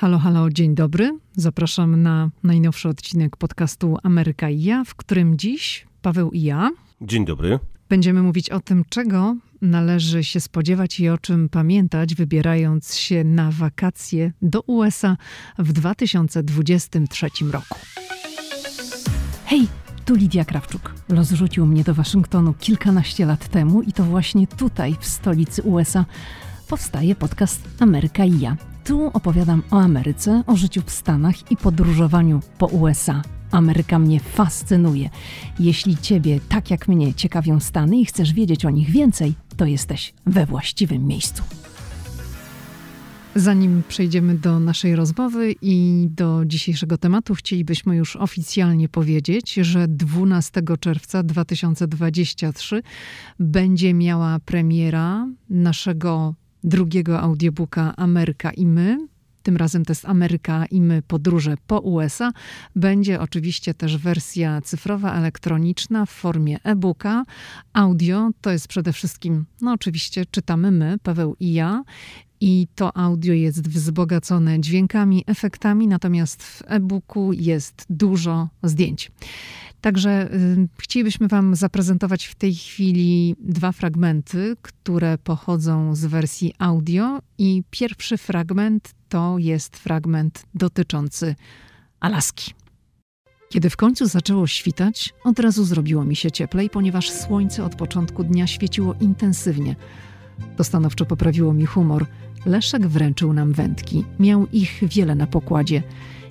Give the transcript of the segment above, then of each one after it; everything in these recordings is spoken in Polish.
Halo, halo, dzień dobry. Zapraszam na najnowszy odcinek podcastu Ameryka i ja, w którym dziś Paweł i ja. Dzień dobry. Będziemy mówić o tym, czego należy się spodziewać i o czym pamiętać, wybierając się na wakacje do USA w 2023 roku. Hej, tu Lidia Krawczuk. Los rzucił mnie do Waszyngtonu kilkanaście lat temu i to właśnie tutaj, w stolicy USA, powstaje podcast Ameryka i ja. Tu opowiadam o Ameryce, o życiu w Stanach i podróżowaniu po USA. Ameryka mnie fascynuje. Jeśli Ciebie, tak jak mnie, ciekawią Stany i chcesz wiedzieć o nich więcej, to jesteś we właściwym miejscu. Zanim przejdziemy do naszej rozmowy i do dzisiejszego tematu, chcielibyśmy już oficjalnie powiedzieć, że 12 czerwca 2023 będzie miała premiera naszego drugiego audiobooka Ameryka i my. Tym razem to jest Ameryka i my podróże po USA. Będzie oczywiście też wersja cyfrowa, elektroniczna w formie e-booka. Audio to jest przede wszystkim, no oczywiście czytamy my, Paweł i ja. I to audio jest wzbogacone dźwiękami, efektami, natomiast w e-booku jest dużo zdjęć. Także y, chcielibyśmy Wam zaprezentować w tej chwili dwa fragmenty, które pochodzą z wersji audio. I pierwszy fragment to jest fragment dotyczący Alaski. Kiedy w końcu zaczęło świtać, od razu zrobiło mi się cieplej, ponieważ słońce od początku dnia świeciło intensywnie. To stanowczo poprawiło mi humor. Leszek wręczył nam wędki. Miał ich wiele na pokładzie.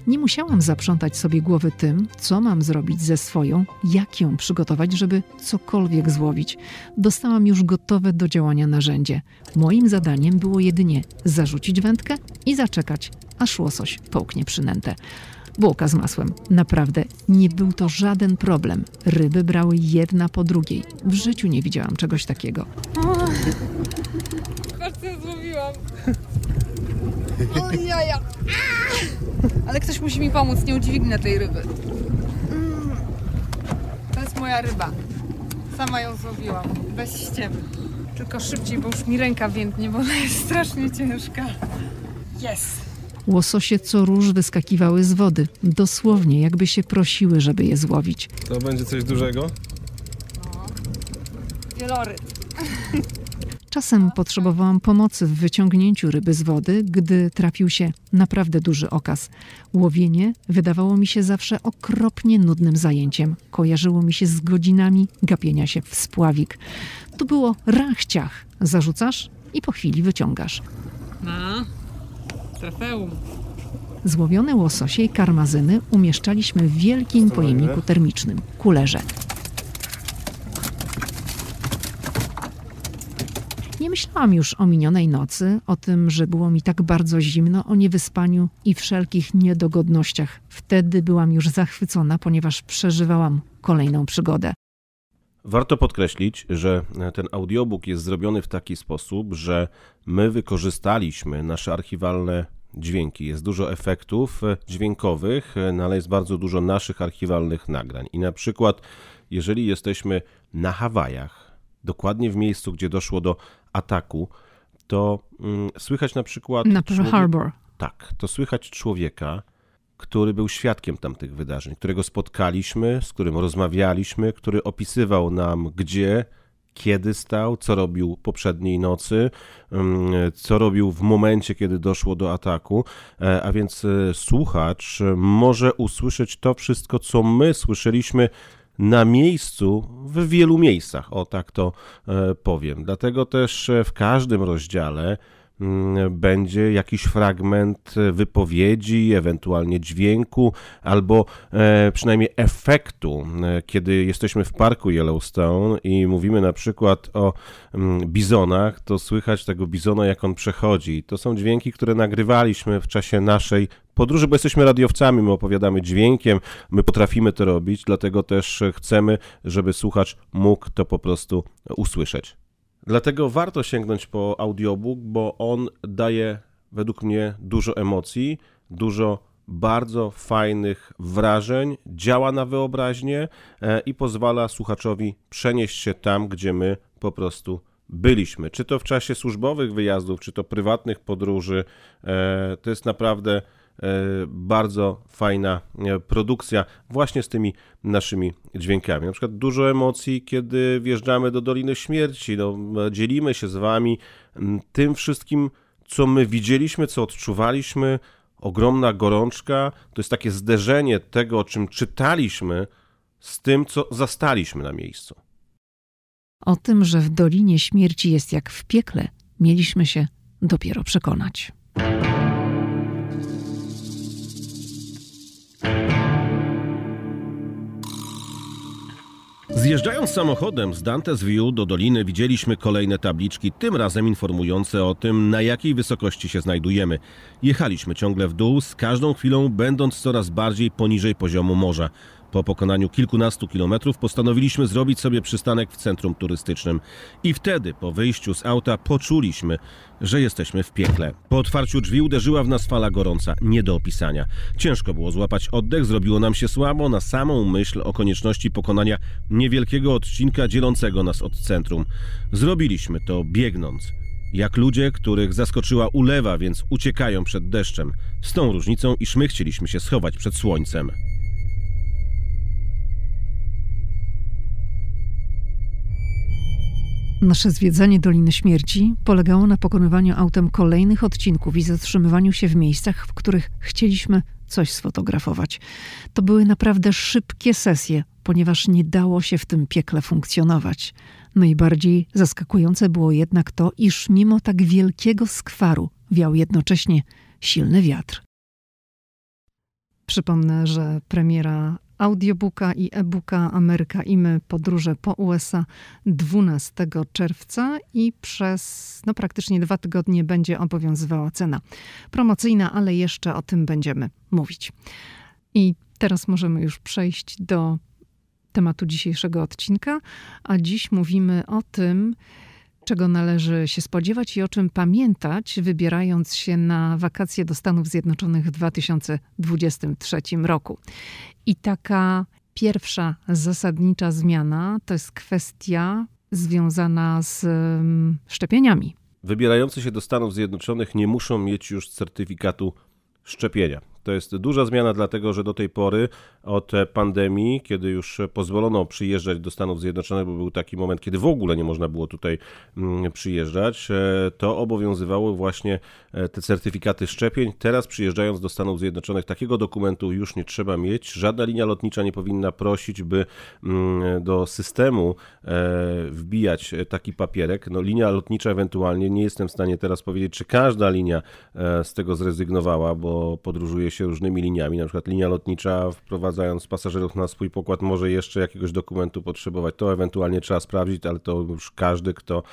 Nie musiałam zaprzątać sobie głowy tym, co mam zrobić ze swoją, jak ją przygotować, żeby cokolwiek złowić. Dostałam już gotowe do działania narzędzie. Moim zadaniem było jedynie zarzucić wędkę i zaczekać, aż łosoś połknie przynętę. Bułka z masłem. Naprawdę nie był to żaden problem. Ryby brały jedna po drugiej. W życiu nie widziałam czegoś takiego. Patrz, co złowiłam. O jaja. Ale ktoś musi mi pomóc, nie udźwignę tej ryby. Mm. To jest moja ryba. Sama ją złowiłam, bez ściemy. Tylko szybciej, bo już mi ręka więdnie, bo ona jest strasznie ciężka. Jest. Łososie co róż wyskakiwały z wody. Dosłownie, jakby się prosiły, żeby je złowić. To będzie coś dużego? Wieloryb. Czasem potrzebowałam pomocy w wyciągnięciu ryby z wody, gdy trafił się naprawdę duży okaz. Łowienie wydawało mi się zawsze okropnie nudnym zajęciem. Kojarzyło mi się z godzinami gapienia się w spławik. Tu było rachciach. Zarzucasz i po chwili wyciągasz. No, trofeum. Złowione łososie i karmazyny umieszczaliśmy w wielkim pojemniku termicznym, kulerze. Nie myślałam już o minionej nocy, o tym, że było mi tak bardzo zimno, o niewyspaniu i wszelkich niedogodnościach. Wtedy byłam już zachwycona, ponieważ przeżywałam kolejną przygodę. Warto podkreślić, że ten audiobook jest zrobiony w taki sposób, że my wykorzystaliśmy nasze archiwalne dźwięki. Jest dużo efektów dźwiękowych, no ale jest bardzo dużo naszych archiwalnych nagrań. I na przykład, jeżeli jesteśmy na Hawajach, dokładnie w miejscu, gdzie doszło do ataku, to mm, słychać na przykład. Na Pearl człowiek- Harbor. Tak, to słychać człowieka, który był świadkiem tamtych wydarzeń, którego spotkaliśmy, z którym rozmawialiśmy, który opisywał nam, gdzie, kiedy stał, co robił poprzedniej nocy, mm, co robił w momencie, kiedy doszło do ataku. E, A więc e, słuchacz może usłyszeć to wszystko, co my słyszeliśmy na miejscu w wielu miejscach, o tak to e, powiem. Dlatego też e, w każdym rozdziale będzie jakiś fragment wypowiedzi, ewentualnie dźwięku, albo e, przynajmniej efektu, e, kiedy jesteśmy w parku Yellowstone i mówimy na przykład o mm, bizonach, to słychać tego bizona, jak on przechodzi. To są dźwięki, które nagrywaliśmy w czasie naszej podróży, bo jesteśmy radiowcami, my opowiadamy dźwiękiem, my potrafimy to robić, dlatego też chcemy, żeby słuchacz mógł to po prostu usłyszeć. Dlatego warto sięgnąć po audiobook, bo on daje według mnie dużo emocji, dużo bardzo fajnych wrażeń, działa na wyobraźnię e, i pozwala słuchaczowi przenieść się tam, gdzie my po prostu byliśmy. Czy to w czasie służbowych wyjazdów, czy to prywatnych podróży. E, to jest naprawdę bardzo fajna e, produkcja właśnie z tymi naszymi dźwiękami. Na przykład dużo emocji, kiedy wjeżdżamy do Doliny Śmierci. No, dzielimy się z wami tym wszystkim, co my widzieliśmy, co odczuwaliśmy. Ogromna gorączka to jest takie zderzenie tego, o czym czytaliśmy, z tym, co zastaliśmy na miejscu. O tym, że w Dolinie Śmierci jest jak w piekle, mieliśmy się dopiero przekonać. Zjeżdżając samochodem z Dantes View do doliny widzieliśmy kolejne tabliczki, tym razem informujące o tym, na jakiej wysokości się znajdujemy. Jechaliśmy ciągle w dół, z każdą chwilą będąc coraz bardziej poniżej poziomu morza. Po pokonaniu kilkunastu kilometrów postanowiliśmy zrobić sobie przystanek w centrum turystycznym. I wtedy, po wyjściu z auta, poczuliśmy, że jesteśmy w piekle. Po otwarciu drzwi uderzyła w nas fala gorąca, nie do opisania. Ciężko było złapać oddech, zrobiło nam się słabo na samą myśl o konieczności pokonania niewielkiego odcinka dzielącego nas od centrum. Zrobiliśmy to biegnąc. Jak ludzie, których zaskoczyła ulewa, więc uciekają przed deszczem. Z tą różnicą, iż my chcieliśmy się schować przed słońcem. Nasze zwiedzanie Doliny Śmierci polegało na pokonywaniu autem kolejnych odcinków i zatrzymywaniu się w miejscach, w których chcieliśmy coś sfotografować. To były naprawdę szybkie sesje, ponieważ nie dało się w tym piekle funkcjonować. Najbardziej zaskakujące było jednak to, iż mimo tak wielkiego skwaru wiał jednocześnie silny wiatr. Przypomnę, że premiera audiobooka i e-booka Ameryka i my podróże po USA 12 czerwca i przez no, praktycznie dwa tygodnie będzie obowiązywała cena promocyjna, ale jeszcze o tym będziemy mówić. I teraz możemy już przejść do tematu dzisiejszego odcinka, a dziś mówimy o tym, czego należy się spodziewać i o czym pamiętać, wybierając się na wakacje do Stanów Zjednoczonych w 2023 roku. I taka pierwsza zasadnicza zmiana to jest kwestia związana z um, szczepieniami. Wybierający się do Stanów Zjednoczonych nie muszą mieć już certyfikatu szczepienia. To jest duża zmiana, dlatego że do tej pory od pandemii, kiedy już pozwolono przyjeżdżać do Stanów Zjednoczonych, bo był taki moment, kiedy w ogóle nie można było tutaj mm, przyjeżdżać, e, to obowiązywały właśnie e, te certyfikaty szczepień. Teraz przyjeżdżając do Stanów Zjednoczonych, takiego dokumentu już nie trzeba mieć. Żadna linia lotnicza nie powinna prosić, by mm, do systemu e, wbijać taki papierek. No, linia lotnicza ewentualnie, nie jestem w stanie teraz powiedzieć, czy każda linia z tego zrezygnowała, bo podróżuje się się różnymi liniami, na przykład linia lotnicza wprowadzając pasażerów na swój pokład może jeszcze jakiegoś dokumentu potrzebować. To ewentualnie trzeba sprawdzić, ale to już każdy, kto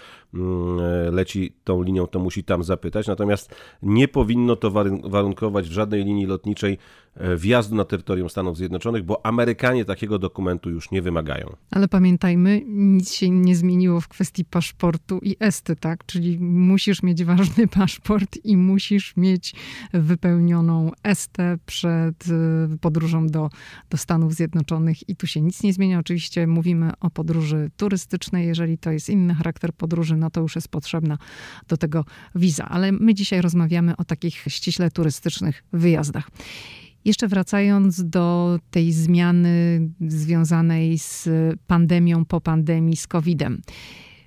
leci tą linią, to musi tam zapytać. Natomiast nie powinno to warunkować w żadnej linii lotniczej E, wjazdu na terytorium Stanów Zjednoczonych, bo Amerykanie takiego dokumentu już nie wymagają. Ale pamiętajmy, nic się nie zmieniło w kwestii paszportu i esty, tak? Czyli musisz mieć ważny paszport i musisz mieć wypełnioną estę przed e, podróżą do, do Stanów Zjednoczonych i tu się nic nie zmienia. Oczywiście mówimy o podróży turystycznej. Jeżeli to jest inny charakter podróży, no to już jest potrzebna do tego wiza. Ale my dzisiaj rozmawiamy o takich ściśle turystycznych wyjazdach. Jeszcze wracając do tej zmiany związanej z pandemią po pandemii, z COVID-em.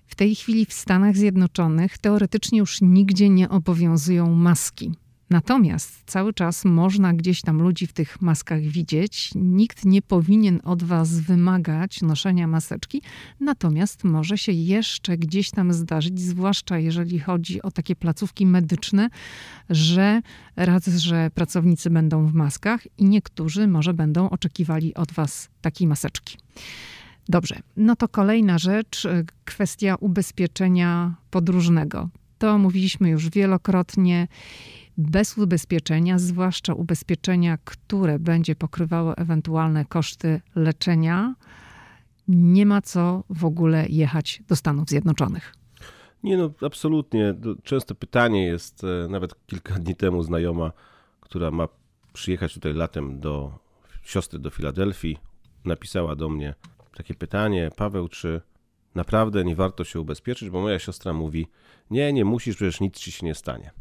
W tej chwili w Stanach Zjednoczonych teoretycznie już nigdzie nie obowiązują maski. Natomiast cały czas można gdzieś tam ludzi w tych maskach widzieć. Nikt nie powinien od Was wymagać noszenia maseczki, natomiast może się jeszcze gdzieś tam zdarzyć, zwłaszcza jeżeli chodzi o takie placówki medyczne, że raz, że pracownicy będą w maskach i niektórzy może będą oczekiwali od Was takiej maseczki. Dobrze, no to kolejna rzecz, kwestia ubezpieczenia podróżnego. To mówiliśmy już wielokrotnie bez ubezpieczenia, zwłaszcza ubezpieczenia, które będzie pokrywało ewentualne koszty leczenia, nie ma co w ogóle jechać do Stanów Zjednoczonych. Nie, no absolutnie. Często pytanie jest, e, nawet kilka dni temu znajoma, która ma przyjechać tutaj latem do siostry do Filadelfii, napisała do mnie takie pytanie: Paweł, czy naprawdę nie warto się ubezpieczyć, bo moja siostra mówi: Nie, nie musisz, przecież nic ci się nie stanie.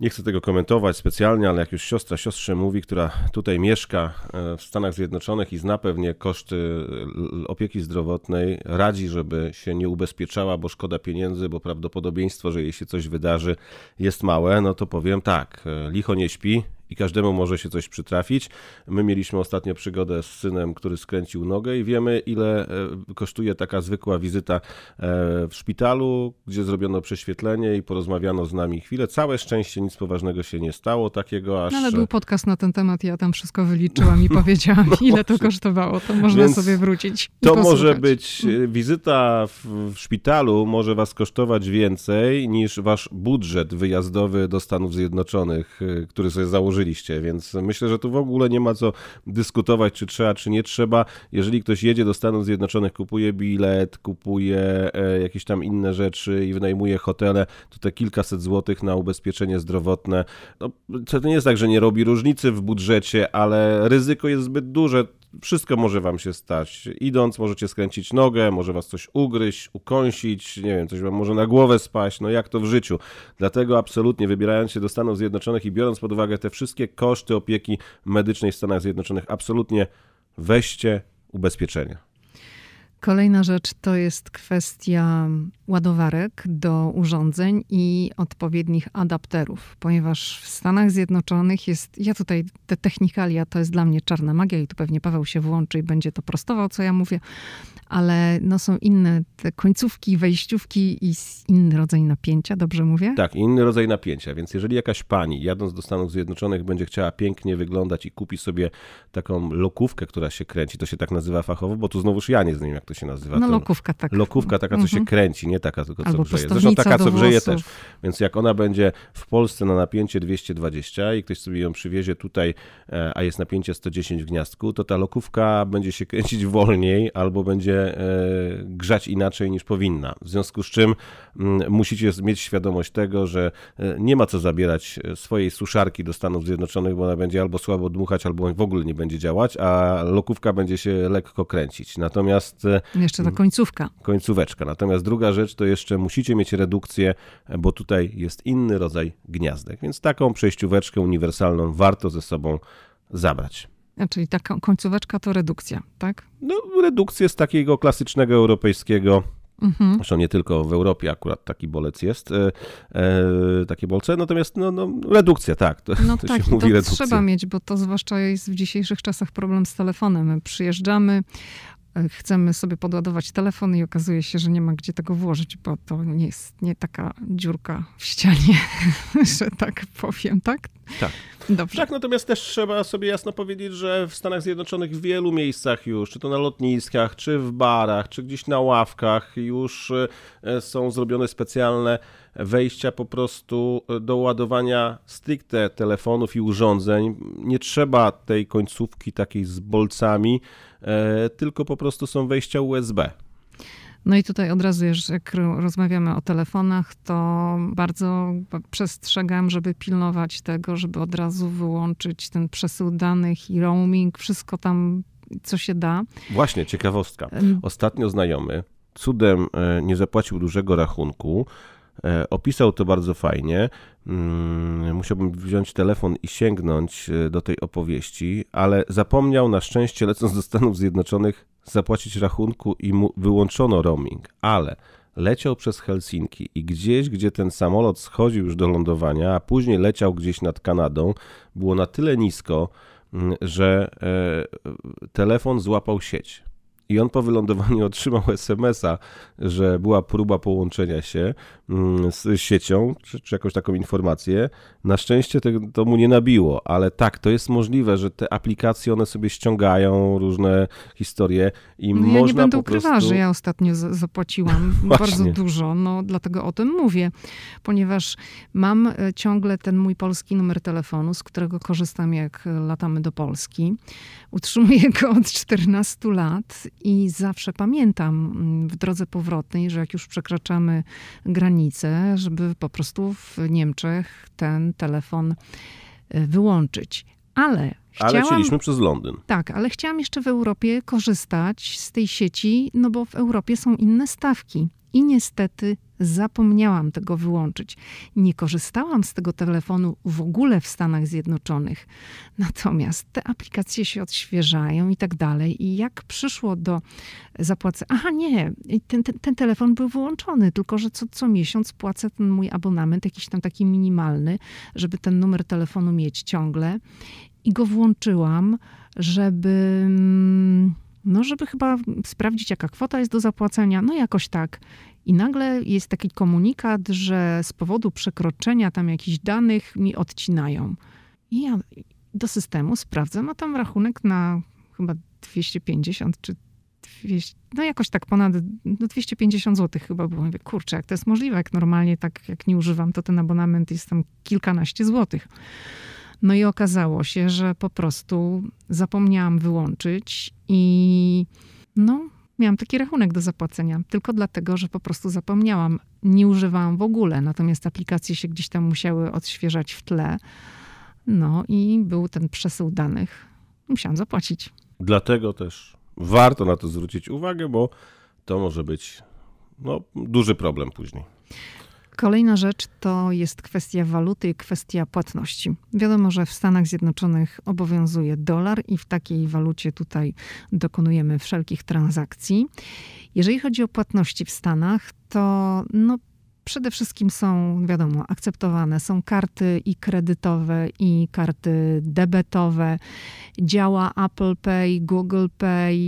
Nie chcę tego komentować specjalnie, ale jak już siostra siostrze mówi, która tutaj mieszka e, w Stanach Zjednoczonych i zna pewnie koszty opieki zdrowotnej, radzi, żeby się nie ubezpieczała, bo szkoda pieniędzy, bo prawdopodobieństwo, że jej się coś wydarzy, jest małe, no to powiem tak, e, licho nie śpi, i każdemu może się coś przytrafić. My mieliśmy ostatnio przygodę z synem, który skręcił nogę i wiemy, ile e, kosztuje taka zwykła wizyta e, w szpitalu, gdzie zrobiono prześwietlenie i porozmawiano z nami chwilę. Całe szczęście nic poważnego się nie stało takiego, aż... No, ale był podcast na ten temat, ja tam wszystko wyliczyłam i powiedziałam, no ile to kosztowało. To można Więc sobie wrócić. To może być e, wizyta w, w szpitalu, może was kosztować więcej niż wasz budżet wyjazdowy do Stanów Zjednoczonych, który sobie założyliście więc myślę, że tu w ogóle nie ma co dyskutować, czy trzeba, czy nie trzeba. Jeżeli ktoś jedzie do Stanów Zjednoczonych, kupuje bilet, kupuje e, jakieś tam inne rzeczy i wynajmuje hotele, to te kilkaset złotych na ubezpieczenie zdrowotne, no, to nie jest tak, że nie robi różnicy w budżecie, ale ryzyko jest zbyt duże wszystko może wam się stać. Idąc możecie skręcić nogę, może was coś ugryźć, ukąsić, nie wiem, coś wam może na głowę spaść, no jak to w życiu. Dlatego absolutnie wybierając się do Stanów Zjednoczonych i biorąc pod uwagę te wszystkie koszty opieki medycznej w Stanach Zjednoczonych, absolutnie weźcie ubezpieczenie. Kolejna rzecz to jest kwestia ładowarek do urządzeń i odpowiednich adapterów, ponieważ w Stanach Zjednoczonych jest, ja tutaj te technikalia to jest dla mnie czarna magia i tu pewnie Paweł się włączy i będzie to prostował, co ja mówię, ale no są inne te końcówki, wejściówki i inny rodzaj napięcia, dobrze mówię? Tak, inny rodzaj napięcia, więc jeżeli jakaś pani jadąc do Stanów Zjednoczonych będzie chciała pięknie wyglądać i kupi sobie taką lokówkę, która się kręci, to się tak nazywa fachowo, bo tu znowuż ja nie znam jak to się nazywa. No lokówka taka. Lokówka taka, co mhm. się kręci, nie taka tylko, co Albo grzeje. Zresztą taka, co grzeje też. Więc jak ona będzie w Polsce na napięcie 220 i ktoś sobie ją przywiezie tutaj, e, a jest napięcie 110 w gniazdku, to ta lokówka będzie się kręcić wolniej albo będzie E, grzać inaczej niż powinna. W związku z czym mm, musicie mieć świadomość tego, że e, nie ma co zabierać swojej suszarki do Stanów Zjednoczonych, bo ona będzie albo słabo dmuchać, albo w ogóle nie będzie działać, a lokówka będzie się lekko kręcić. Natomiast. Jeszcze ta końcówka. Końcóweczka. Natomiast druga rzecz to jeszcze musicie mieć redukcję, bo tutaj jest inny rodzaj gniazdek. Więc taką przejścióweczkę uniwersalną warto ze sobą zabrać. Czyli ta końcóweczka to redukcja, tak? No, redukcja z takiego klasycznego europejskiego Mhm. Zresztą nie tylko w Europie akurat taki bolec jest, e, e, takie bolce, natomiast no, no, redukcja, tak, to, no to tak, się mówi to redukcja. trzeba mieć, bo to zwłaszcza jest w dzisiejszych czasach problem z telefonem. My przyjeżdżamy, chcemy sobie podładować telefon i okazuje się, że nie ma gdzie tego włożyć, bo to nie jest nie taka dziurka w ścianie, że tak powiem, tak? Tak. Dobrze. Tak, natomiast też trzeba sobie jasno powiedzieć, że w Stanach Zjednoczonych w wielu miejscach już, czy to na lotniskach, czy w barach, czy gdzieś na ławkach już e, są zrobione specjalne wejścia po prostu do ładowania stricte telefonów i urządzeń. Nie trzeba tej końcówki takiej z bolcami, e, tylko po prostu są wejścia USB. No i tutaj od razu, jak rozmawiamy o telefonach, to bardzo przestrzegam, żeby pilnować tego, żeby od razu wyłączyć ten przesył danych i roaming, wszystko tam, co się da. Właśnie, ciekawostka. Ostatnio znajomy cudem e, nie zapłacił dużego rachunku, e, Opisał to bardzo fajnie. Mm, musiałbym wziąć telefon i sięgnąć e, do tej opowieści, ale zapomniał na szczęście, lecąc do Stanów Zjednoczonych, zapłacić rachunku i mu wyłączono roaming, ale leciał przez Helsinki i gdzieś, gdzie ten samolot schodził już do lądowania, a później leciał gdzieś nad Kanadą, było na tyle nisko, mm, że e, telefon złapał sieć. I on po wylądowaniu otrzymał SMS-a, że była próba połączenia się mm, z siecią, czy, czy jakąś taką informację. Na szczęście to, to, mu nie nabiło, ale tak, to jest możliwe, że te aplikacje, one sobie ściągają różne historie i no można ja nie będę po prostu... że ja ostatnio zapłaciłam bardzo dużo, no dlatego o tym mówię, ponieważ mam e, ciągle ten mój polski numer telefonu, z którego korzystam jak latamy do Polski. Utrzymuję go od 14 lat i zawsze pamiętam mm, w drodze powrotnej, że jak już przekraczamy granicę, żeby po prostu w Niemczech ten telefon e, wyłączyć. Ale Ale chciałam... chcieliśmy przez Londyn. Tak, ale chciałam jeszcze w Europie korzystać z tej sieci, no bo w Europie są inne stawki. I niestety zapomniałam tego wyłączyć. Nie korzystałam z tego telefonu w ogóle w Stanach Zjednoczonych. Natomiast te aplikacje się odświeżają i tak dalej. I jak przyszło do zapłacenia. Aha, nie, ten, ten, ten, telefon był wyłączony, tylko że co, co miesiąc płacę ten mój abonament, jakiś tam taki minimalny, żeby ten numer telefonu mieć ciągle. I go włączyłam, żeby mm, no żeby chyba sprawdzić, jaka kwota jest do zapłacenia, no jakoś tak. I nagle jest taki komunikat, że z powodu przekroczenia tam jakichś danych mi odcinają. I ja do systemu sprawdzam, a tam rachunek na chyba 250 czy 200, no jakoś tak ponad no 250 zł chyba było. Mówię, kurczę, jak to jest możliwe, jak normalnie tak jak nie używam, to ten abonament jest tam kilkanaście złotych. No i okazało się, że po prostu zapomniałam wyłączyć i no, miałam taki rachunek do zapłacenia, tylko dlatego, że po prostu zapomniałam. Nie używałam w ogóle, natomiast aplikacje się gdzieś tam musiały odświeżać w tle. No i był ten przesył danych. Musiałam zapłacić. Dlatego też warto na to zwrócić uwagę, bo to może być no, duży problem później. Kolejna rzecz to jest kwestia waluty i kwestia płatności. Wiadomo, że w Stanach Zjednoczonych obowiązuje dolar i w takiej walucie tutaj dokonujemy wszelkich transakcji. Jeżeli chodzi o płatności w Stanach, to no, przede wszystkim są, wiadomo, akceptowane. Są karty i kredytowe, i karty debetowe. Działa Apple Pay, Google Pay.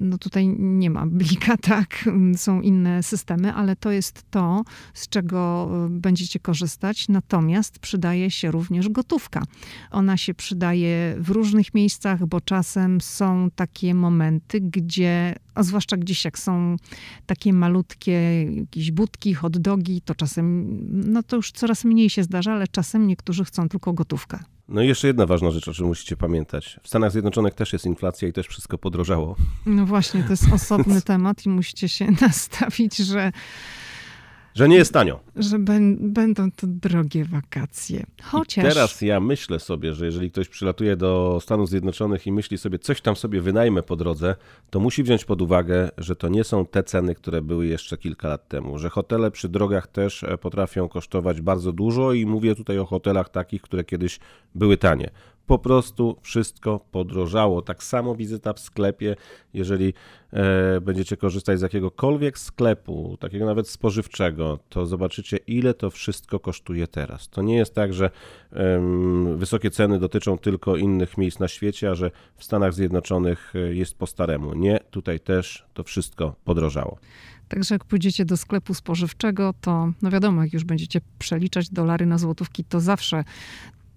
No tutaj nie ma blika, tak? Są inne systemy, ale to jest to, z czego będziecie korzystać. Natomiast przydaje się również gotówka. Ona się przydaje w różnych miejscach, bo czasem są takie momenty, gdzie a zwłaszcza gdzieś jak są takie malutkie jakieś budki, hot dogi, to czasem, no to już coraz mniej się zdarza, ale czasem niektórzy chcą tylko gotówkę. No i jeszcze jedna ważna rzecz, o czym musicie pamiętać. W Stanach Zjednoczonych też jest inflacja i też wszystko podrożało. No właśnie, to jest osobny temat i musicie się nastawić, że że nie jest tanio. Że będą to drogie wakacje. Chociaż. I teraz ja myślę sobie, że jeżeli ktoś przylatuje do Stanów Zjednoczonych i myśli sobie, coś tam sobie wynajmę po drodze, to musi wziąć pod uwagę, że to nie są te ceny, które były jeszcze kilka lat temu. Że hotele przy drogach też e, potrafią kosztować bardzo dużo i mówię tutaj o hotelach takich, które kiedyś były tanie po prostu wszystko podrożało. Tak samo wizyta w sklepie, jeżeli e, będziecie korzystać z jakiegokolwiek sklepu, takiego nawet spożywczego, to zobaczycie, ile to wszystko kosztuje teraz. To nie jest tak, że wysokie ceny dotyczą tylko innych miejsc na świecie, a że w Stanach Zjednoczonych e, jest po staremu. Nie, tutaj też to wszystko podrożało. Także jak pójdziecie do sklepu spożywczego, to no wiadomo, jak już będziecie przeliczać dolary na złotówki, to zawsze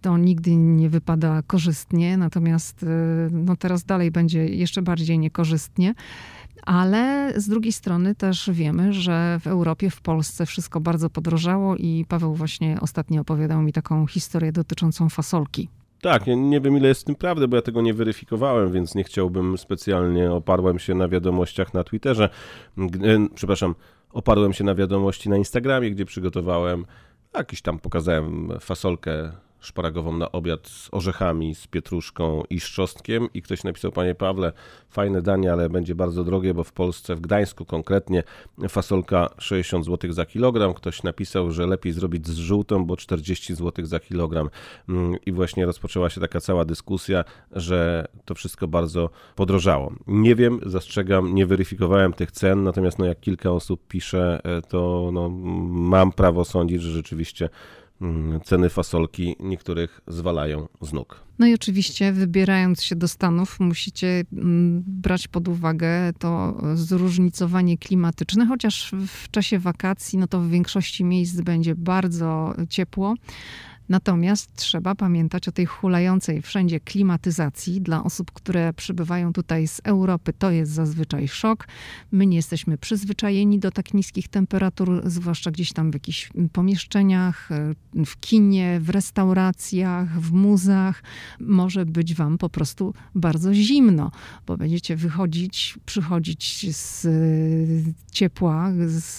to nigdy nie wypada korzystnie, natomiast y, no teraz dalej będzie jeszcze bardziej niekorzystnie. Ale z drugiej strony też wiemy, że w Europie, w Polsce wszystko bardzo podrożało i Paweł właśnie ostatnio opowiadał mi taką historię dotyczącą fasolki. Tak, ja nie wiem ile jest w tym prawdy, bo ja tego nie weryfikowałem, więc nie chciałbym specjalnie, oparłem się na wiadomościach na Twitterze, przepraszam, oparłem się na wiadomości na Instagramie, gdzie przygotowałem, jakiś tam pokazałem fasolkę szparagową na obiad z orzechami, z pietruszką i z czosnkiem i ktoś napisał, panie Pawle, fajne danie, ale będzie bardzo drogie, bo w Polsce, w Gdańsku konkretnie, fasolka 60 zł za kilogram. Ktoś napisał, że lepiej zrobić z żółtą, bo 40 zł za kilogram. Mm, I właśnie rozpoczęła się taka cała dyskusja, że to wszystko bardzo podrożało. Nie wiem, zastrzegam, nie weryfikowałem tych cen, natomiast no, jak kilka osób pisze, e, to no, mam prawo sądzić, że rzeczywiście ceny fasolki niektórych zwalają z nóg. No i oczywiście, wybierając się do Stanów, musicie mm, brać pod uwagę to zróżnicowanie klimatyczne, chociaż w czasie wakacji, no to w większości miejsc będzie bardzo ciepło. Natomiast trzeba pamiętać o tej hulającej wszędzie klimatyzacji. Dla osób, które przybywają tutaj z Europy, to jest zazwyczaj szok. My nie jesteśmy przyzwyczajeni do tak niskich temperatur, zwłaszcza gdzieś tam w jakichś pomieszczeniach, w kinie, w restauracjach, w muzach. Może być wam po prostu bardzo zimno, bo będziecie wychodzić, przychodzić z ciepła, z,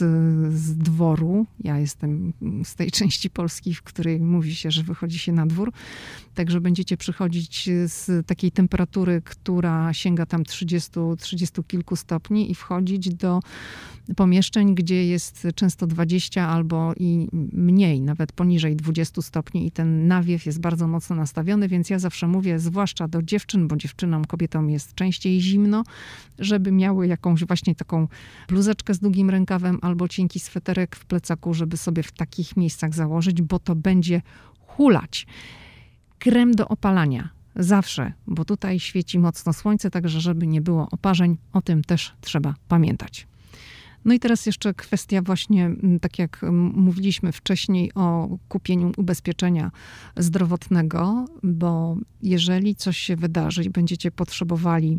z dworu. Ja jestem z tej części Polski, w której mówi się, że wychodzi się na dwór. Także będziecie przychodzić z takiej temperatury, która sięga tam 30, 30 kilku stopni i wchodzić do pomieszczeń, gdzie jest często 20 albo i mniej, nawet poniżej 20 stopni i ten nawiew jest bardzo mocno nastawiony, więc ja zawsze mówię, zwłaszcza do dziewczyn, bo dziewczynom, kobietom jest częściej zimno, żeby miały jakąś właśnie taką bluzeczkę z długim rękawem albo cienki sweterek w plecaku, żeby sobie w takich miejscach założyć, bo to będzie hulać. Krem do opalania. Zawsze, bo tutaj świeci mocno słońce, także żeby nie było oparzeń, o tym też trzeba pamiętać. No i teraz jeszcze kwestia właśnie, tak jak mówiliśmy wcześniej o kupieniu ubezpieczenia zdrowotnego, bo jeżeli coś się wydarzy i będziecie potrzebowali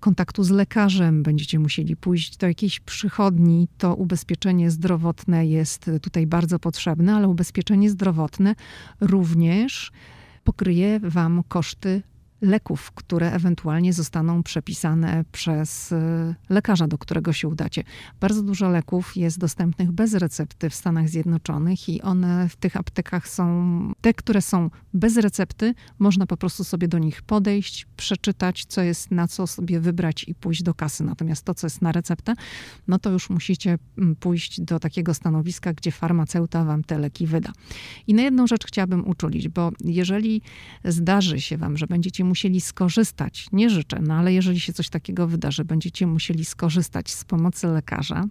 kontaktu z lekarzem, będziecie musieli pójść do jakiejś przychodni, to ubezpieczenie zdrowotne jest tutaj bardzo potrzebne, ale ubezpieczenie zdrowotne również pokryje Wam koszty leków, które ewentualnie zostaną przepisane przez y, lekarza, do którego się udacie. Bardzo dużo leków jest dostępnych bez recepty w Stanach Zjednoczonych i one w tych aptekach są, te, które są bez recepty, można po prostu sobie do nich podejść, przeczytać, co jest, na co sobie wybrać i pójść do kasy. Natomiast to, co jest na receptę, no to już musicie mm, pójść do takiego stanowiska, gdzie farmaceuta wam te leki wyda. I na jedną rzecz chciałabym uczulić, bo jeżeli zdarzy się wam, że będziecie musieli skorzystać, nie życzę, no ale jeżeli się coś takiego wydarzy, będziecie musieli skorzystać z pomocy lekarza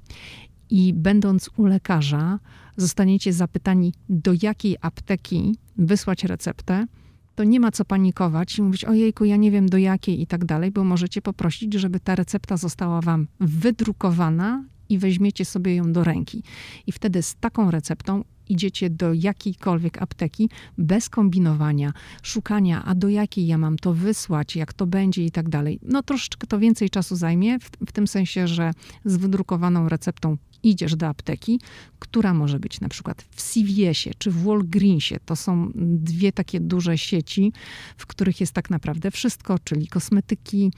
i będąc u lekarza, zostaniecie zapytani, do jakiej apteki wysłać receptę, to nie ma co panikować i mówić, ojejku, ja nie wiem do jakiej i tak dalej, bo możecie poprosić, żeby ta recepta została wam wydrukowana i weźmiecie sobie ją do ręki. I wtedy z taką receptą idziecie do jakiejkolwiek apteki bez kombinowania, szukania, a do jakiej ja mam to wysłać, jak to będzie i tak dalej. No troszeczkę to więcej czasu zajmie, w, w tym sensie, że z wydrukowaną receptą idziesz do apteki, która może być na przykład w CVS-ie czy w Walgreensie. To są dwie takie duże sieci, w których jest tak naprawdę wszystko, czyli kosmetyki,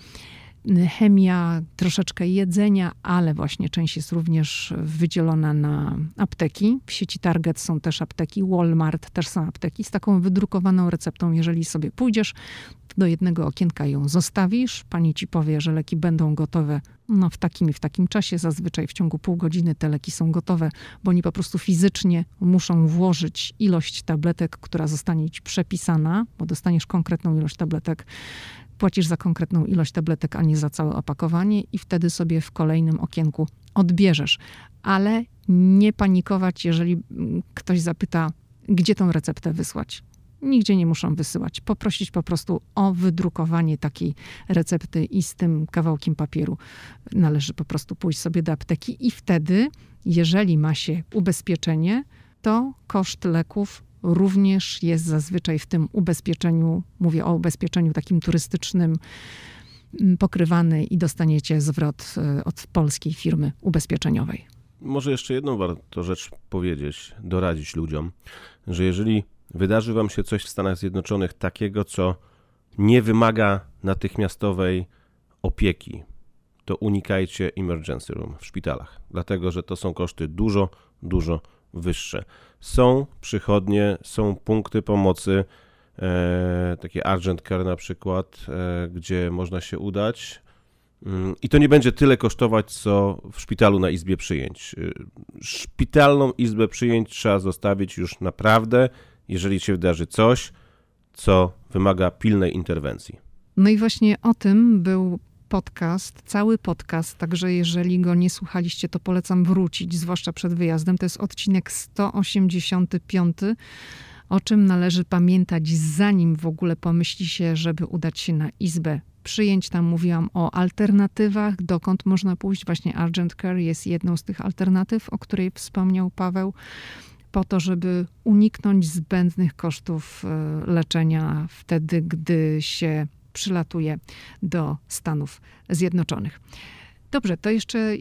chemia, troszeczkę jedzenia, ale właśnie część jest również wydzielona na apteki. W sieci Target są też apteki, Walmart też są apteki z taką wydrukowaną receptą. Jeżeli sobie pójdziesz, do jednego okienka ją zostawisz, pani ci powie, że leki będą gotowe no, w takim i w takim czasie. Zazwyczaj w ciągu pół godziny te leki są gotowe, bo oni po prostu fizycznie muszą włożyć ilość tabletek, która zostanie ci przepisana, bo dostaniesz konkretną ilość tabletek płacisz za konkretną ilość tabletek, a nie za całe opakowanie, i wtedy sobie w kolejnym okienku odbierzesz. Ale nie panikować, jeżeli ktoś zapyta, gdzie tą receptę wysłać. Nigdzie nie muszą wysyłać. Poprosić po prostu o wydrukowanie takiej recepty i z tym kawałkiem papieru należy po prostu pójść sobie do apteki i wtedy, jeżeli ma się ubezpieczenie, to koszt leków również jest zazwyczaj w tym ubezpieczeniu, mówię o ubezpieczeniu takim turystycznym, mm, pokrywany i dostaniecie zwrot e, od polskiej firmy ubezpieczeniowej. Może jeszcze jedną warto rzecz powiedzieć, doradzić ludziom, że jeżeli wydarzy wam się coś w Stanach Zjednoczonych takiego, co nie wymaga natychmiastowej opieki, to unikajcie emergency room w szpitalach, dlatego że to są koszty dużo, dużo wyższe. Są przychodnie, są punkty pomocy, e, takie Argent Care na przykład, e, gdzie można się udać. Mm, I to nie będzie tyle kosztować, co w szpitalu na izbie przyjęć. E, szpitalną izbę przyjęć trzeba zostawić już naprawdę, jeżeli się wydarzy coś, co wymaga pilnej interwencji. No i właśnie o tym był podcast, cały podcast, także jeżeli go nie słuchaliście, to polecam wrócić, zwłaszcza przed wyjazdem. To jest odcinek 185 o czym należy pamiętać, zanim w ogóle pomyśli się, żeby udać się na izbę przyjęć. Tam mówiłam o alternatywach, dokąd można pójść. Właśnie Argent Care jest jedną z tych alternatyw, o której wspomniał Paweł, po to, żeby uniknąć zbędnych kosztów e, leczenia wtedy, gdy się przylatuje do Stanów Zjednoczonych. Dobrze, to jeszcze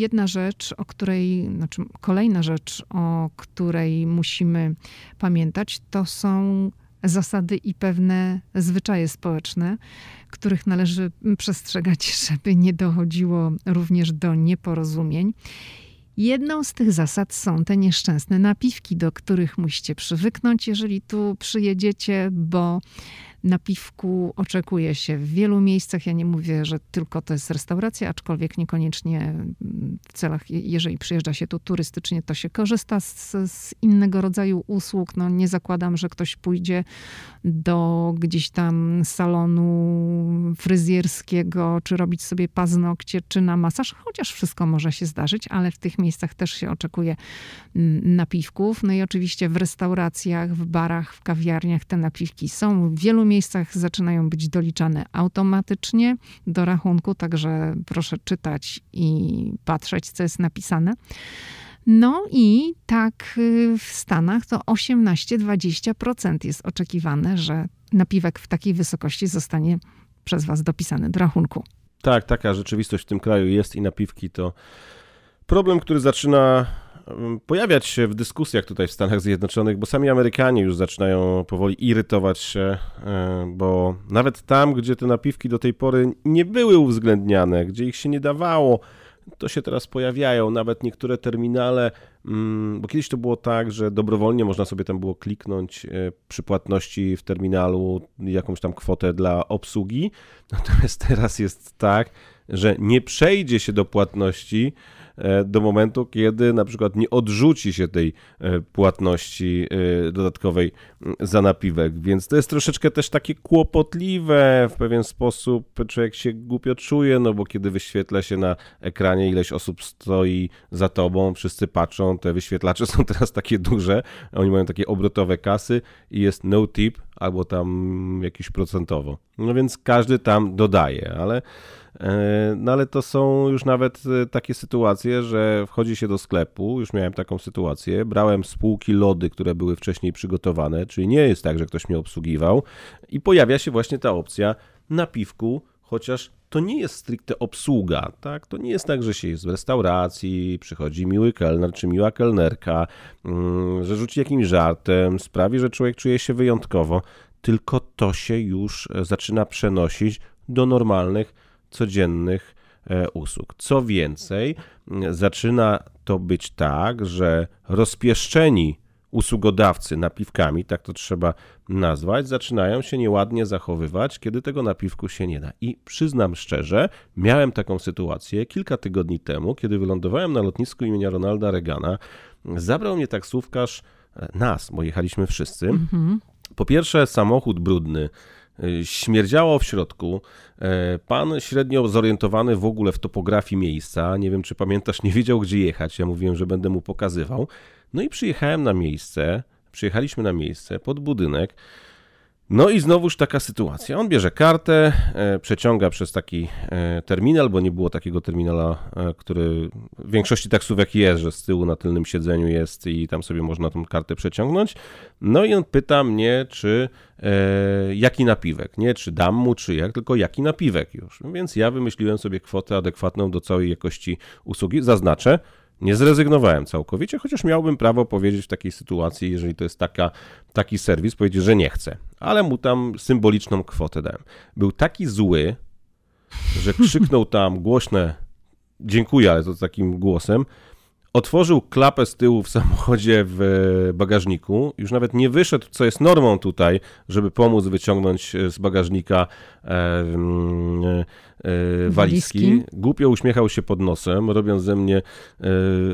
jedna rzecz, o której, znaczy kolejna rzecz, o której musimy pamiętać, to są zasady i pewne zwyczaje społeczne, których należy przestrzegać, żeby nie dochodziło również do nieporozumień. Jedną z tych zasad są te nieszczęsne napiwki, do których musicie przywyknąć, jeżeli tu przyjedziecie, bo na piwku oczekuje się w wielu miejscach. Ja nie mówię, że tylko to jest restauracja, aczkolwiek niekoniecznie w celach, jeżeli przyjeżdża się tu turystycznie, to się korzysta z, z innego rodzaju usług. No, nie zakładam, że ktoś pójdzie do gdzieś tam salonu fryzjerskiego, czy robić sobie paznokcie, czy na masaż, chociaż wszystko może się zdarzyć, ale w tych miejscach też się oczekuje mm, napiwków. No i oczywiście w restauracjach, w barach, w kawiarniach te napiwki są. W wielu miejscach zaczynają być doliczane automatycznie do rachunku, także proszę czytać i patrzeć, co jest napisane. No i tak y, w Stanach to 18-20% jest oczekiwane, że napiwek w takiej wysokości zostanie przez Was dopisany do rachunku. Tak, taka rzeczywistość w tym kraju jest i napiwki to problem, który zaczyna pojawiać się w dyskusjach tutaj w Stanach Zjednoczonych, bo sami Amerykanie już zaczynają powoli irytować się, e, bo nawet tam, gdzie te napiwki do tej pory nie były uwzględniane, gdzie ich się nie dawało, to się teraz pojawiają. Nawet niektóre terminale, mm, bo kiedyś to było tak, że dobrowolnie można sobie tam było kliknąć e, przy płatności w terminalu jakąś tam kwotę dla obsługi. Natomiast teraz jest tak, że nie przejdzie się do płatności do momentu, kiedy na przykład nie odrzuci się tej e, płatności e, dodatkowej za napiwek. Więc to jest troszeczkę też takie kłopotliwe w pewien sposób. Człowiek się głupio czuje, no bo kiedy wyświetla się na ekranie ileś osób stoi za tobą, wszyscy patrzą, te wyświetlacze są teraz takie duże, oni mają takie obrotowe kasy i jest no tip albo tam jakiś procentowo. No więc każdy tam dodaje, ale E, no ale to są już nawet e, takie sytuacje, że wchodzi się do sklepu, już miałem taką sytuację, brałem z półki lody, które były wcześniej przygotowane, czyli nie jest tak, że ktoś mnie obsługiwał i pojawia się właśnie ta opcja napiwku, chociaż to nie jest stricte obsługa, tak? To nie jest tak, że się jest w restauracji, przychodzi miły kelner czy miła kelnerka, mm, że rzuci jakimś żartem, sprawi, że człowiek czuje się wyjątkowo, tylko to się już e, zaczyna przenosić do normalnych codziennych e, usług. Co więcej, zaczyna to być tak, że rozpieszczeni usługodawcy napiwkami, tak to trzeba nazwać, zaczynają się nieładnie zachowywać, kiedy tego napiwku się nie da. I przyznam szczerze, miałem taką sytuację kilka tygodni temu, kiedy wylądowałem na lotnisku imienia Ronalda Reagana. Zabrał mnie taksówkarz, e, nas, bo jechaliśmy wszyscy. Mhm. Po pierwsze, samochód brudny, śmierdziało w środku. E, pan średnio zorientowany w ogóle w topografii miejsca, nie wiem czy pamiętasz, nie wiedział gdzie jechać. Ja mówiłem, że będę mu pokazywał. No i przyjechałem na miejsce, przyjechaliśmy na miejsce pod budynek. No i znowuż taka sytuacja. On bierze kartę, e, przeciąga przez taki e, terminal, bo nie było takiego terminala, e, który w większości taksówek jest, że z tyłu na tylnym siedzeniu jest i tam sobie można tą kartę przeciągnąć. No i on pyta mnie, czy jaki napiwek, nie czy dam mu, czy jak, tylko jaki napiwek już. Więc ja wymyśliłem sobie kwotę adekwatną do całej jakości usługi. Zaznaczę, nie zrezygnowałem całkowicie, chociaż miałbym prawo powiedzieć w takiej sytuacji, jeżeli to jest taka, taki serwis, powiedzieć, że nie chcę. Ale mu tam symboliczną kwotę dałem. Był taki zły, że krzyknął tam głośne dziękuję, ale to takim głosem, otworzył klapę z tyłu w samochodzie w bagażniku, już nawet nie wyszedł, co jest normą tutaj, żeby pomóc wyciągnąć z bagażnika e, walizki. Głupio uśmiechał się pod nosem, robiąc ze mnie e,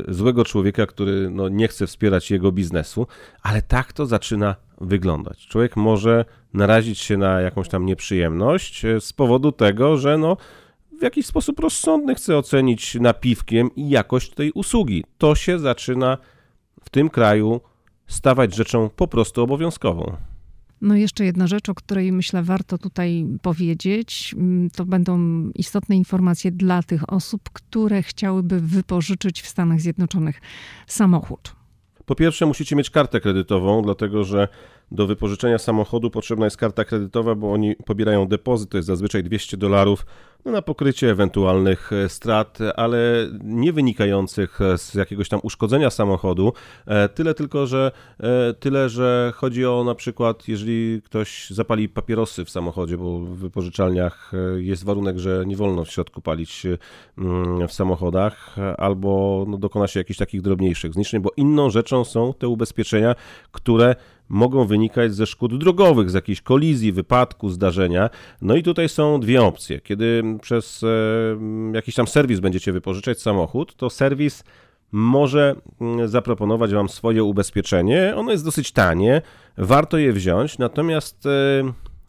złego człowieka, który no, nie chce wspierać jego biznesu, ale tak to zaczyna wyglądać. Człowiek może narazić się na jakąś tam nieprzyjemność e, z powodu tego, że no, w jakiś sposób rozsądny chce ocenić napiwkiem i jakość tej usługi. To się zaczyna w tym kraju stawać rzeczą po prostu obowiązkową. No jeszcze jedna rzecz, o której myślę warto tutaj powiedzieć, mm, to będą istotne informacje dla tych osób, które chciałyby wypożyczyć w Stanach Zjednoczonych samochód. Po pierwsze, musicie mieć kartę kredytową, dlatego że do wypożyczenia samochodu potrzebna jest karta kredytowa, bo oni pobierają depozyt, to jest zazwyczaj 200 dolarów no, na pokrycie ewentualnych e, strat, ale nie wynikających z jakiegoś tam uszkodzenia samochodu. E, tyle tylko, że e, tyle, że chodzi o na przykład, jeżeli ktoś zapali papierosy w samochodzie, bo w wypożyczalniach jest warunek, że nie wolno w środku palić mm, w samochodach, albo no, dokona się jakichś takich drobniejszych zniszczeń, bo inną rzeczą są te ubezpieczenia, które mogą wynikać ze szkód drogowych, z jakiejś kolizji, wypadku, zdarzenia. No i tutaj są dwie opcje. Kiedy przez jakiś tam serwis będziecie wypożyczać samochód, to serwis może mm, zaproponować Wam swoje ubezpieczenie. Ono jest dosyć tanie, warto je wziąć, natomiast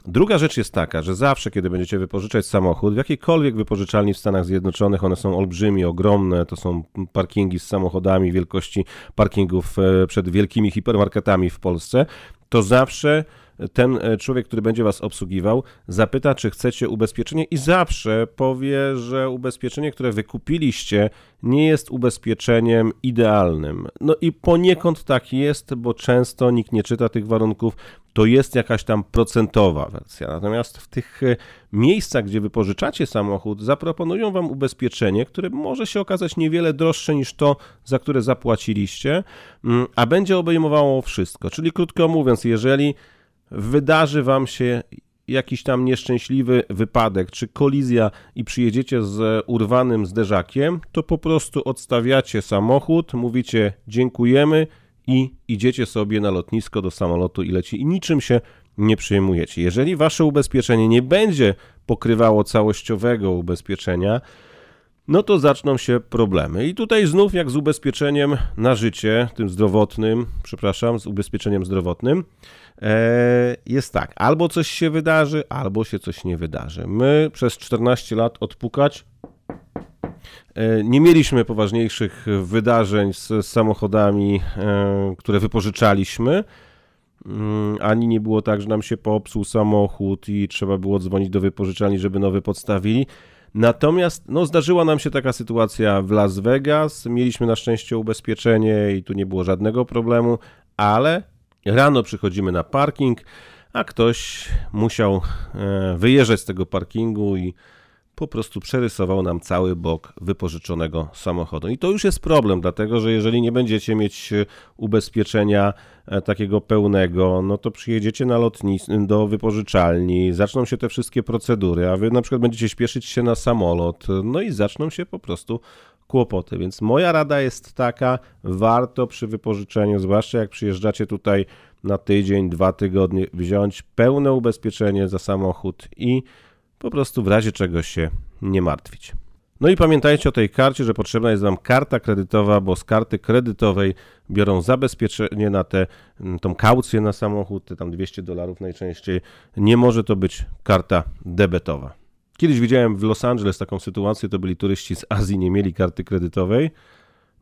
Druga rzecz jest taka, że zawsze, kiedy będziecie wypożyczać samochód, w jakiejkolwiek wypożyczalni w Stanach Zjednoczonych, one są olbrzymie, ogromne, to są parkingi z samochodami wielkości parkingów e, przed wielkimi hipermarketami w Polsce, to zawsze ten e, człowiek, który będzie was obsługiwał, zapyta, czy chcecie ubezpieczenie i zawsze powie, że ubezpieczenie, które wykupiliście, nie jest ubezpieczeniem idealnym. No i poniekąd tak jest, bo często nikt nie czyta tych warunków, to jest jakaś tam procentowa wersja. Natomiast w tych e, miejscach, gdzie wypożyczacie samochód, zaproponują wam ubezpieczenie, które może się okazać niewiele droższe niż to, za które zapłaciliście, mm, a będzie obejmowało wszystko. Czyli krótko mówiąc, jeżeli wydarzy wam się jakiś tam nieszczęśliwy wypadek czy kolizja i przyjedziecie z urwanym zderzakiem, to po prostu odstawiacie samochód, mówicie dziękujemy i idziecie sobie na lotnisko do samolotu i leci i niczym się nie przejmujecie. Jeżeli wasze ubezpieczenie nie będzie pokrywało całościowego ubezpieczenia, no to zaczną się problemy. I tutaj znów jak z ubezpieczeniem na życie, tym zdrowotnym, przepraszam, z ubezpieczeniem zdrowotnym, jest tak, albo coś się wydarzy, albo się coś nie wydarzy. My przez 14 lat odpukać e, nie mieliśmy poważniejszych wydarzeń z samochodami, e, które wypożyczaliśmy. Mm, ani nie było tak, że nam się popsuł samochód i trzeba było dzwonić do wypożyczalni, żeby nowy podstawili. Natomiast no, zdarzyła nam się taka sytuacja w Las Vegas. Mieliśmy na szczęście ubezpieczenie i tu nie było żadnego problemu, ale rano przychodzimy na parking, a ktoś musiał e, wyjeżdżać z tego parkingu i po prostu przerysował nam cały bok wypożyczonego samochodu. I to już jest problem, dlatego że jeżeli nie będziecie mieć e, ubezpieczenia e, takiego pełnego, no to przyjedziecie na lotnisko do wypożyczalni, zaczną się te wszystkie procedury, a wy na przykład będziecie śpieszyć się na samolot, no i zaczną się po prostu kłopoty. Więc moja rada jest taka, warto przy wypożyczeniu, zwłaszcza jak przyjeżdżacie tutaj na tydzień, dwa tygodnie, wziąć pełne ubezpieczenie za samochód i po prostu w razie czegoś się nie martwić. No i pamiętajcie o tej karcie, że potrzebna jest Wam karta kredytowa, bo z karty kredytowej biorą zabezpieczenie na tę tą kaucję na samochód, te tam 200 dolarów najczęściej. Nie może to być karta debetowa. Kiedyś widziałem w Los Angeles taką sytuację, to byli turyści z Azji, nie mieli karty kredytowej,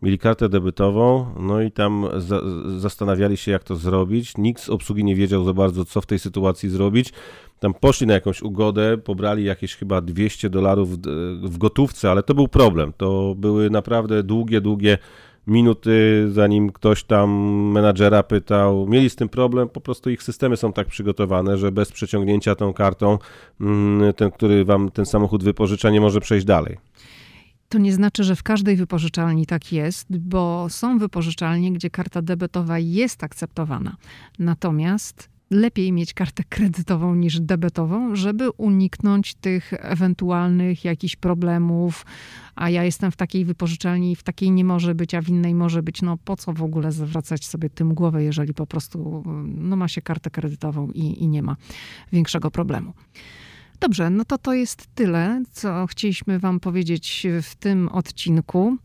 mieli kartę debetową, no i tam za, zastanawiali się, jak to zrobić. Nikt z obsługi nie wiedział za bardzo, co w tej sytuacji zrobić. Tam poszli na jakąś ugodę, pobrali jakieś chyba 200 dolarów w gotówce, ale to był problem. To były naprawdę długie, długie minuty, zanim ktoś tam menadżera pytał. Mieli z tym problem, po prostu ich systemy są tak przygotowane, że bez przeciągnięcia tą kartą mm, ten, który wam ten samochód wypożycza, nie może przejść dalej. To nie znaczy, że w każdej wypożyczalni tak jest, bo są wypożyczalnie, gdzie karta debetowa jest akceptowana. Natomiast lepiej mieć kartę kredytową niż debetową, żeby uniknąć tych ewentualnych jakichś problemów, a ja jestem w takiej wypożyczalni, w takiej nie może być, a w innej może być. No po co w ogóle zwracać sobie tym głowę, jeżeli po prostu no, ma się kartę kredytową i, i nie ma większego problemu. Dobrze, no to to jest tyle, co chcieliśmy Wam powiedzieć w tym odcinku.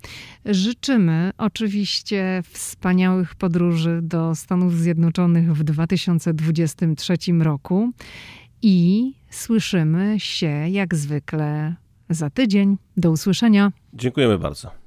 Życzymy oczywiście wspaniałych podróży do Stanów Zjednoczonych w 2023 roku i słyszymy się jak zwykle za tydzień. Do usłyszenia. Dziękujemy bardzo.